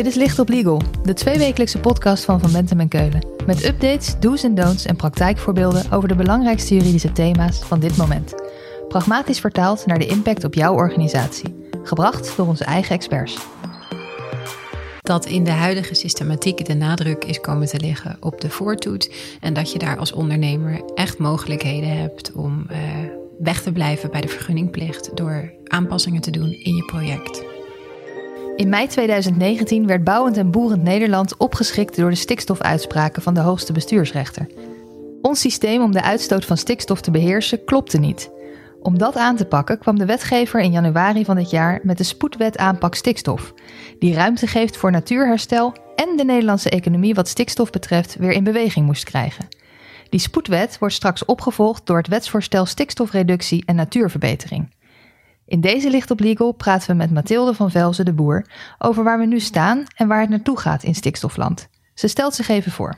Dit is Licht op Legal, de tweewekelijkse podcast van Van Bentem en Keulen. Met updates, do's en don'ts en praktijkvoorbeelden over de belangrijkste juridische thema's van dit moment. Pragmatisch vertaald naar de impact op jouw organisatie. Gebracht door onze eigen experts. Dat in de huidige systematiek de nadruk is komen te liggen op de voortoets. En dat je daar als ondernemer echt mogelijkheden hebt om uh, weg te blijven bij de vergunningplicht door aanpassingen te doen in je project. In mei 2019 werd Bouwend en Boerend Nederland opgeschikt door de stikstofuitspraken van de hoogste bestuursrechter. Ons systeem om de uitstoot van stikstof te beheersen klopte niet. Om dat aan te pakken kwam de wetgever in januari van dit jaar met de spoedwet aanpak stikstof, die ruimte geeft voor natuurherstel en de Nederlandse economie wat stikstof betreft weer in beweging moest krijgen. Die spoedwet wordt straks opgevolgd door het wetsvoorstel stikstofreductie en natuurverbetering. In deze Licht op Legal praten we met Mathilde van Velzen de Boer over waar we nu staan en waar het naartoe gaat in stikstofland. Ze stelt zich even voor.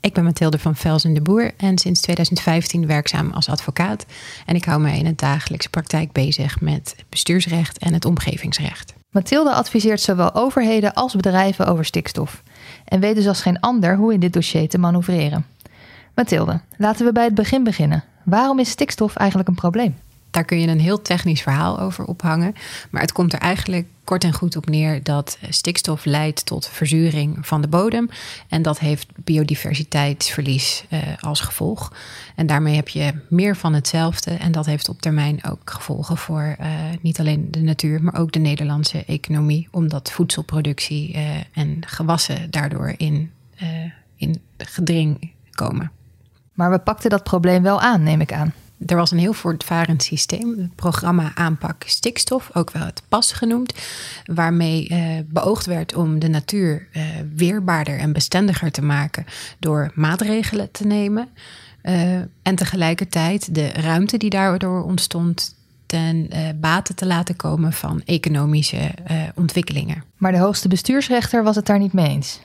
Ik ben Mathilde van Velzen de Boer en sinds 2015 werkzaam als advocaat. En ik hou mij in het dagelijkse praktijk bezig met bestuursrecht en het omgevingsrecht. Mathilde adviseert zowel overheden als bedrijven over stikstof. En weet dus als geen ander hoe in dit dossier te manoeuvreren. Mathilde, laten we bij het begin beginnen. Waarom is stikstof eigenlijk een probleem? Daar kun je een heel technisch verhaal over ophangen. Maar het komt er eigenlijk kort en goed op neer dat stikstof leidt tot verzuring van de bodem. En dat heeft biodiversiteitsverlies uh, als gevolg. En daarmee heb je meer van hetzelfde. En dat heeft op termijn ook gevolgen voor uh, niet alleen de natuur, maar ook de Nederlandse economie. Omdat voedselproductie en gewassen daardoor in, in gedring komen. Maar we pakten dat probleem wel aan, neem ik aan. Er was een heel voortvarend systeem, het programma aanpak stikstof, ook wel het PAS genoemd, waarmee eh, beoogd werd om de natuur eh, weerbaarder en bestendiger te maken door maatregelen te nemen. Uh, en tegelijkertijd de ruimte die daardoor ontstond ten uh, bate te laten komen van economische uh, ontwikkelingen. Maar de hoogste bestuursrechter was het daar niet mee eens.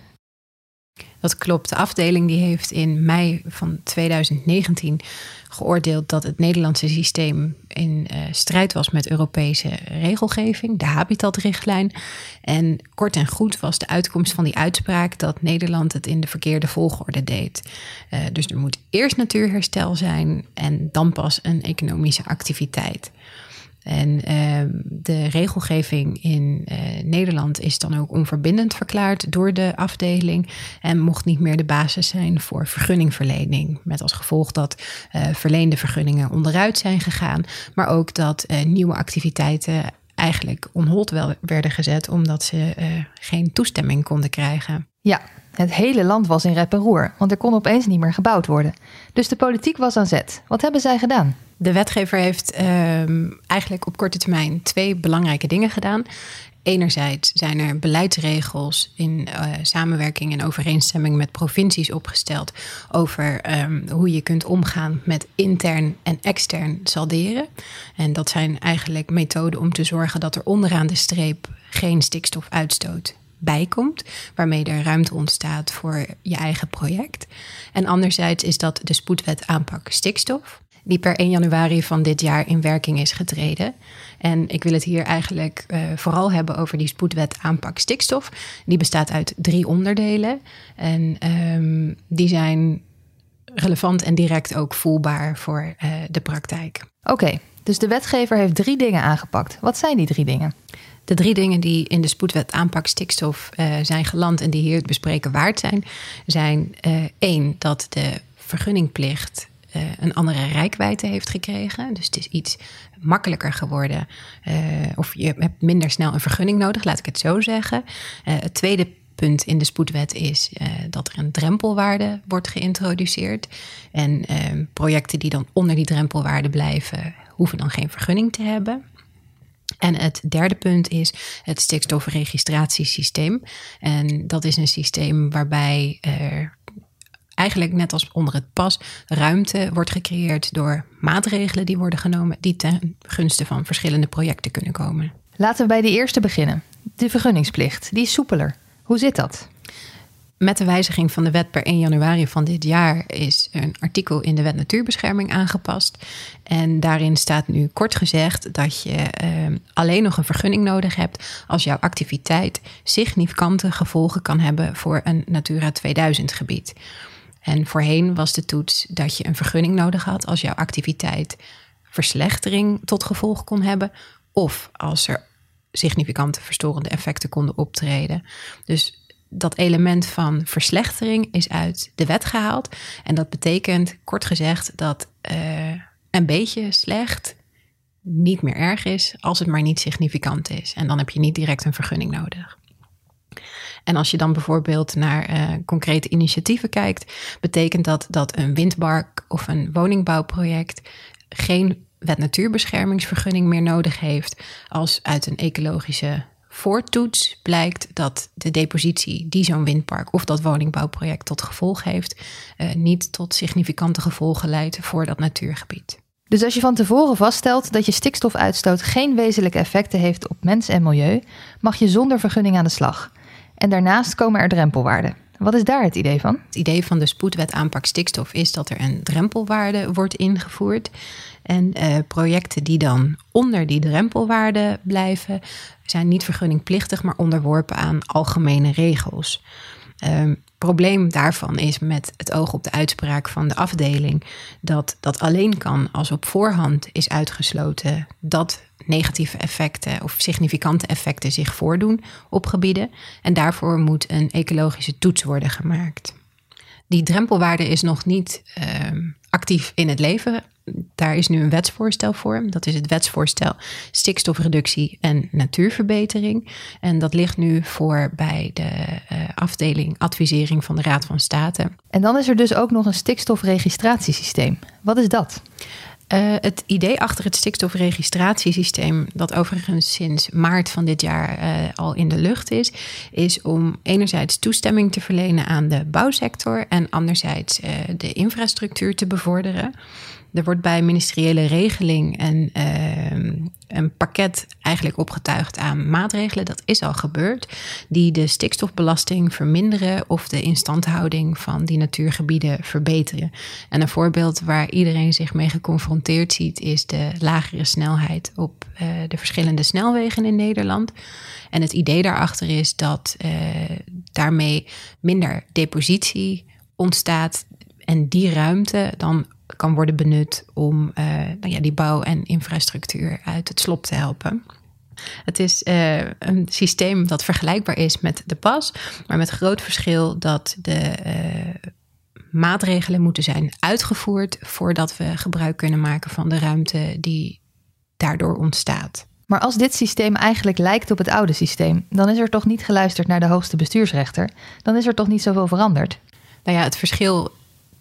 Dat klopt. De afdeling die heeft in mei van 2019 geoordeeld dat het Nederlandse systeem in uh, strijd was met Europese regelgeving, de habitatrichtlijn. En kort en goed was de uitkomst van die uitspraak dat Nederland het in de verkeerde volgorde deed. Uh, dus er moet eerst natuurherstel zijn en dan pas een economische activiteit. En uh, de regelgeving in uh, Nederland is dan ook onverbindend verklaard door de afdeling en mocht niet meer de basis zijn voor vergunningverlening. Met als gevolg dat uh, verleende vergunningen onderuit zijn gegaan, maar ook dat nieuwe activiteiten eigenlijk onhold werden gezet omdat ze geen toestemming konden krijgen. Ja, het hele land was in rep en roer, want er kon opeens niet meer gebouwd worden. Dus de politiek was aan zet. Wat hebben zij gedaan? De wetgever heeft uh, eigenlijk op korte termijn twee belangrijke dingen gedaan. Enerzijds zijn er beleidsregels in uh, samenwerking en overeenstemming met provincies opgesteld over um, hoe je kunt omgaan met intern en extern salderen. En dat zijn eigenlijk methoden om te zorgen dat er onderaan de streep geen stikstofuitstoot bijkomt, waarmee er ruimte ontstaat voor je eigen project. En anderzijds is dat de spoedwet aanpak stikstof die per 1 januari van dit jaar in werking is getreden. En ik wil het hier eigenlijk uh, vooral hebben over die spoedwet aanpak stikstof. Die bestaat uit drie onderdelen. En um, die zijn relevant en direct ook voelbaar voor uh, de praktijk. Oké, dus de wetgever heeft drie dingen aangepakt. Wat zijn die drie dingen? De drie dingen die in de spoedwet aanpak stikstof uh, zijn geland en die hier het bespreken waard zijn, zijn één dat de vergunningplicht uh, een andere rijkwijde heeft gekregen. Dus het is iets makkelijker geworden. Of je hebt minder snel een vergunning nodig, laat ik het zo zeggen. Het tweede punt in de spoedwet is dat er een drempelwaarde wordt geïntroduceerd. En projecten die dan onder die drempelwaarde blijven, hoeven dan geen vergunning te hebben. En het derde punt is het stikstofregistratiesysteem. En dat is een systeem waarbij er eigenlijk net als onder het pas ruimte wordt gecreëerd door maatregelen die worden genomen die ten gunste van verschillende projecten kunnen komen. Laten we bij de eerste beginnen. De vergunningsplicht, die is soepeler. Hoe zit dat? Met de wijziging van de wet per 1 januari van dit jaar is een artikel in de wet natuurbescherming aangepast. En daarin staat nu kort gezegd dat je eh, alleen nog een vergunning nodig hebt als jouw activiteit significante gevolgen kan hebben voor een Natura 2000 gebied. En voorheen was de toets dat je een vergunning nodig had als jouw activiteit verslechtering tot gevolg kon hebben of als er significante verstorende effecten konden optreden. Dus dat element van verslechtering is uit de wet gehaald. En dat betekent, kort gezegd, dat uh, een beetje slecht niet meer erg is als het maar niet significant is. En dan heb je niet direct een vergunning nodig. En als je dan bijvoorbeeld naar uh, concrete initiatieven kijkt, betekent dat dat een windpark of een woningbouwproject geen wet natuurbeschermingsvergunning meer nodig heeft als uit een ecologische voortoets blijkt dat de depositie die zo'n windpark of dat woningbouwproject tot gevolg heeft, uh, niet tot significante gevolgen leidt voor dat natuurgebied. Dus als je van tevoren vaststelt dat je stikstofuitstoot geen wezenlijke effecten heeft op mens en milieu, mag je zonder vergunning aan de slag. En daarnaast komen er drempelwaarden. Wat is daar het idee van? Het idee van de spoedwet aanpak stikstof is dat er een drempelwaarde wordt ingevoerd. En uh, projecten die dan onder die drempelwaarde blijven, zijn niet vergunningplichtig, maar onderworpen aan algemene regels. Um, probleem daarvan is met het oog op de uitspraak van de afdeling dat dat alleen kan als op voorhand is uitgesloten dat negatieve effecten of significante effecten zich voordoen op gebieden. En daarvoor moet een ecologische toets worden gemaakt. Die drempelwaarde is nog niet uh, actief in het leven daar is nu een wetsvoorstel voor. Dat is het wetsvoorstel stikstofreductie en natuurverbetering. En dat ligt nu voor bij de uh, afdeling advisering van de Raad van State. En dan is er dus ook nog een stikstofregistratiesysteem. Wat is dat? Uh, het idee achter het stikstofregistratiesysteem, dat overigens sinds maart van dit jaar uh, al in de lucht is, is om enerzijds toestemming te verlenen aan de bouwsector en anderzijds uh, de infrastructuur te bevorderen. Er wordt bij ministeriële regeling een, uh, een pakket eigenlijk opgetuigd aan maatregelen. Dat is al gebeurd. Die de stikstofbelasting verminderen of de instandhouding van die natuurgebieden verbeteren. En een voorbeeld waar iedereen zich mee geconfronteerd ziet, is de lagere snelheid op uh, de verschillende snelwegen in Nederland. En het idee daarachter is dat uh, daarmee minder depositie ontstaat en die ruimte dan kan worden benut om uh, nou ja, die bouw en infrastructuur uit het slop te helpen. Het is uh, een systeem dat vergelijkbaar is met de pas, maar met groot verschil dat de uh, maatregelen moeten zijn uitgevoerd voordat we gebruik kunnen maken van de ruimte die daardoor ontstaat. Maar als dit systeem eigenlijk lijkt op het oude systeem, dan is er toch niet geluisterd naar de hoogste bestuursrechter? Dan is er toch niet zoveel veranderd? Nou ja, het verschil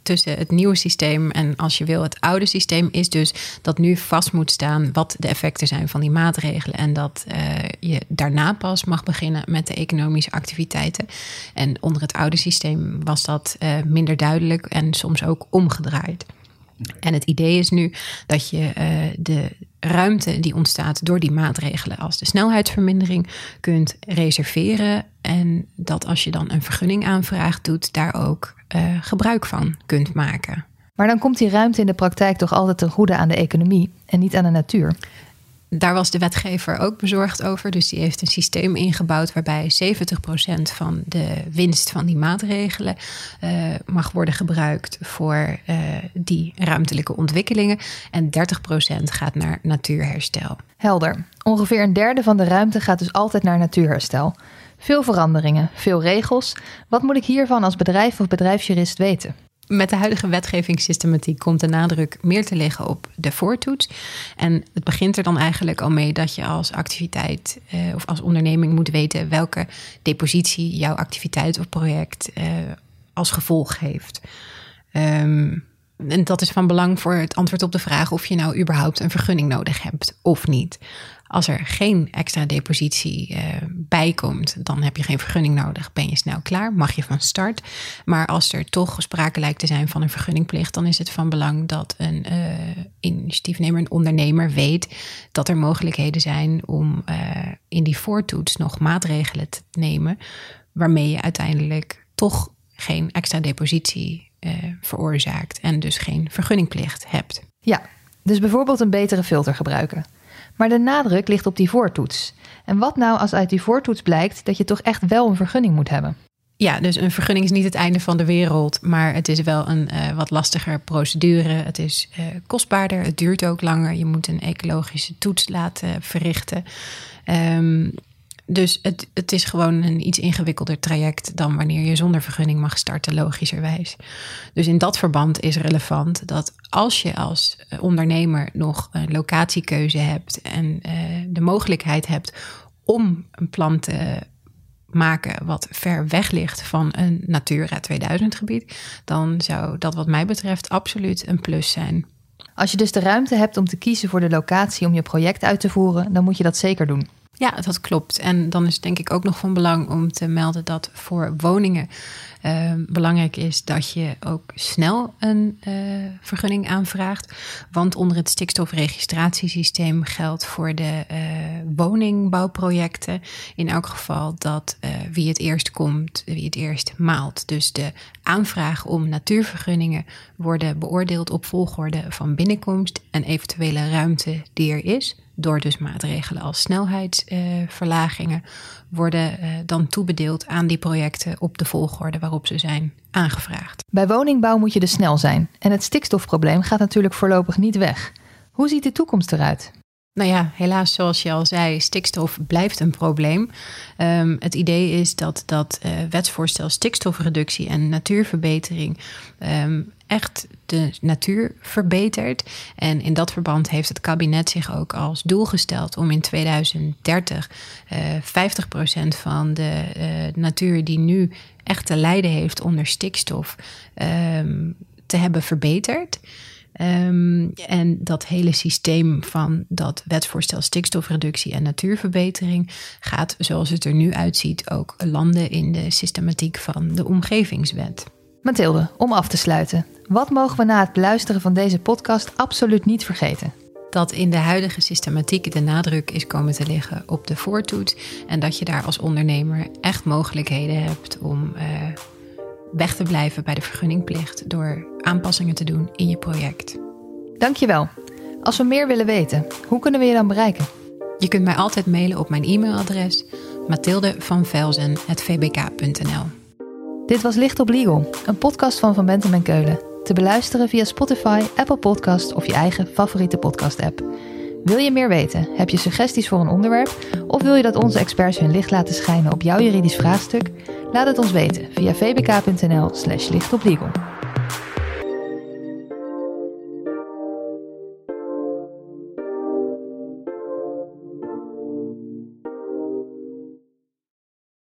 tussen het nieuwe systeem en als je wil het oude systeem is dus dat nu vast moet staan wat de effecten zijn van die maatregelen en dat uh, je daarna pas mag beginnen met de economische activiteiten. En onder het oude systeem was dat uh, minder duidelijk en soms ook omgedraaid. En het idee is nu dat je uh, de ruimte die ontstaat door die maatregelen als de snelheidsvermindering kunt reserveren. En dat als je dan een vergunning aanvraagt doet, daar ook uh, gebruik van kunt maken. Maar dan komt die ruimte in de praktijk toch altijd ten goede aan de economie en niet aan de natuur. Daar was de wetgever ook bezorgd over. Dus die heeft een systeem ingebouwd waarbij 70% van de winst van die maatregelen uh, mag worden gebruikt voor uh, die ruimtelijke ontwikkelingen. En 30% gaat naar natuurherstel. Helder. Ongeveer een derde van de ruimte gaat dus altijd naar natuurherstel. Veel veranderingen, veel regels. Wat moet ik hiervan als bedrijf of bedrijfsjurist weten? Met de huidige wetgevingssystematiek komt de nadruk meer te liggen op de voortoets. En het begint er dan eigenlijk al mee dat je als activiteit uh, of als onderneming moet weten welke depositie jouw activiteit of project uh, als gevolg heeft. Um, en dat is van belang voor het antwoord op de vraag of je nou überhaupt een vergunning nodig hebt of niet. Als er geen extra depositie uh, bij komt, dan heb je geen vergunning nodig. Ben je snel klaar, mag je van start. Maar als er toch sprake lijkt te zijn van een vergunningplicht, dan is het van belang dat een uh, initiatiefnemer, een ondernemer weet dat er mogelijkheden zijn om uh, in die voortoets nog maatregelen te nemen waarmee je uiteindelijk toch geen extra depositie uh, veroorzaakt en dus geen vergunningplicht hebt. Ja, dus bijvoorbeeld een betere filter gebruiken. Maar de nadruk ligt op die voortoets. En wat nou als uit die voortoets blijkt dat je toch echt wel een vergunning moet hebben? Ja, dus een vergunning is niet het einde van de wereld, maar het is wel een uh, wat lastiger procedure. Het is uh, kostbaarder, het duurt ook langer. Je moet een ecologische toets laten verrichten. Um, dus het, het is gewoon een iets ingewikkelder traject dan wanneer je zonder vergunning mag starten, logischerwijs. Dus in dat verband is relevant dat als je als eh, ondernemer nog een locatiekeuze hebt en uh, de mogelijkheid hebt om een plan te maken wat ver weg ligt van een Natura 2000 gebied, dan zou dat wat mij betreft absoluut een plus zijn. Als je dus de ruimte hebt om te kiezen voor de locatie om je project uit te voeren, dan moet je dat zeker doen. Ja, dat klopt. En dan is het denk ik ook nog van belang om te melden dat voor woningen uh, belangrijk is dat je ook snel een uh, vergunning aanvraagt. Want onder het stikstofregistratiesysteem geldt voor de uh, woningbouwprojecten in elk geval dat wie het eerst komt, wie het eerst maalt. Dus de aanvraag om natuurvergunningen worden beoordeeld op volgorde van binnenkomst en eventuele ruimte die er is door dus maatregelen als snelheidsverlagingen, worden uh, dan toebedeeld aan die projecten op de volgorde waarop ze zijn aangevraagd. Bij woningbouw moet je dus snel zijn. En het stikstofprobleem gaat natuurlijk voorlopig niet weg. Hoe ziet de toekomst eruit? Nou ja, helaas, zoals je al zei, stikstof blijft een probleem. Um, het idee is dat dat uh, wetsvoorstel stikstofreductie en natuurverbetering um, echt de natuur verbetert. En in dat verband heeft het kabinet zich ook als doel gesteld om in 2030 uh, 50% van de uh, natuur die nu echt te lijden heeft onder stikstof um, te hebben verbeterd. Um, en dat hele systeem van dat wetsvoorstel stikstofreductie en natuurverbetering gaat, zoals het er nu uitziet, ook landen in de systematiek van de omgevingswet. Mathilde, om af te sluiten. Wat mogen we na het beluisteren van deze podcast absoluut niet vergeten? Dat in de huidige systematiek de nadruk is komen te liggen op de voortoets. En dat je daar als ondernemer echt mogelijkheden hebt om uh, weg te blijven bij de vergunningplicht door aanpassingen te doen in je project. Dankjewel. Als we meer willen weten, hoe kunnen we je dan bereiken? Je kunt mij altijd mailen op mijn e-mailadres mathildevanvelzen.vbk.nl Dit was Licht op Legal, een podcast van Van Bentem en Keulen. Te beluisteren via Spotify, Apple Podcast of je eigen favoriete podcast-app. Wil je meer weten? Heb je suggesties voor een onderwerp? Of wil je dat onze experts hun licht laten schijnen op jouw juridisch vraagstuk? Laat het ons weten via vbk.nl/slash lichtoplegal.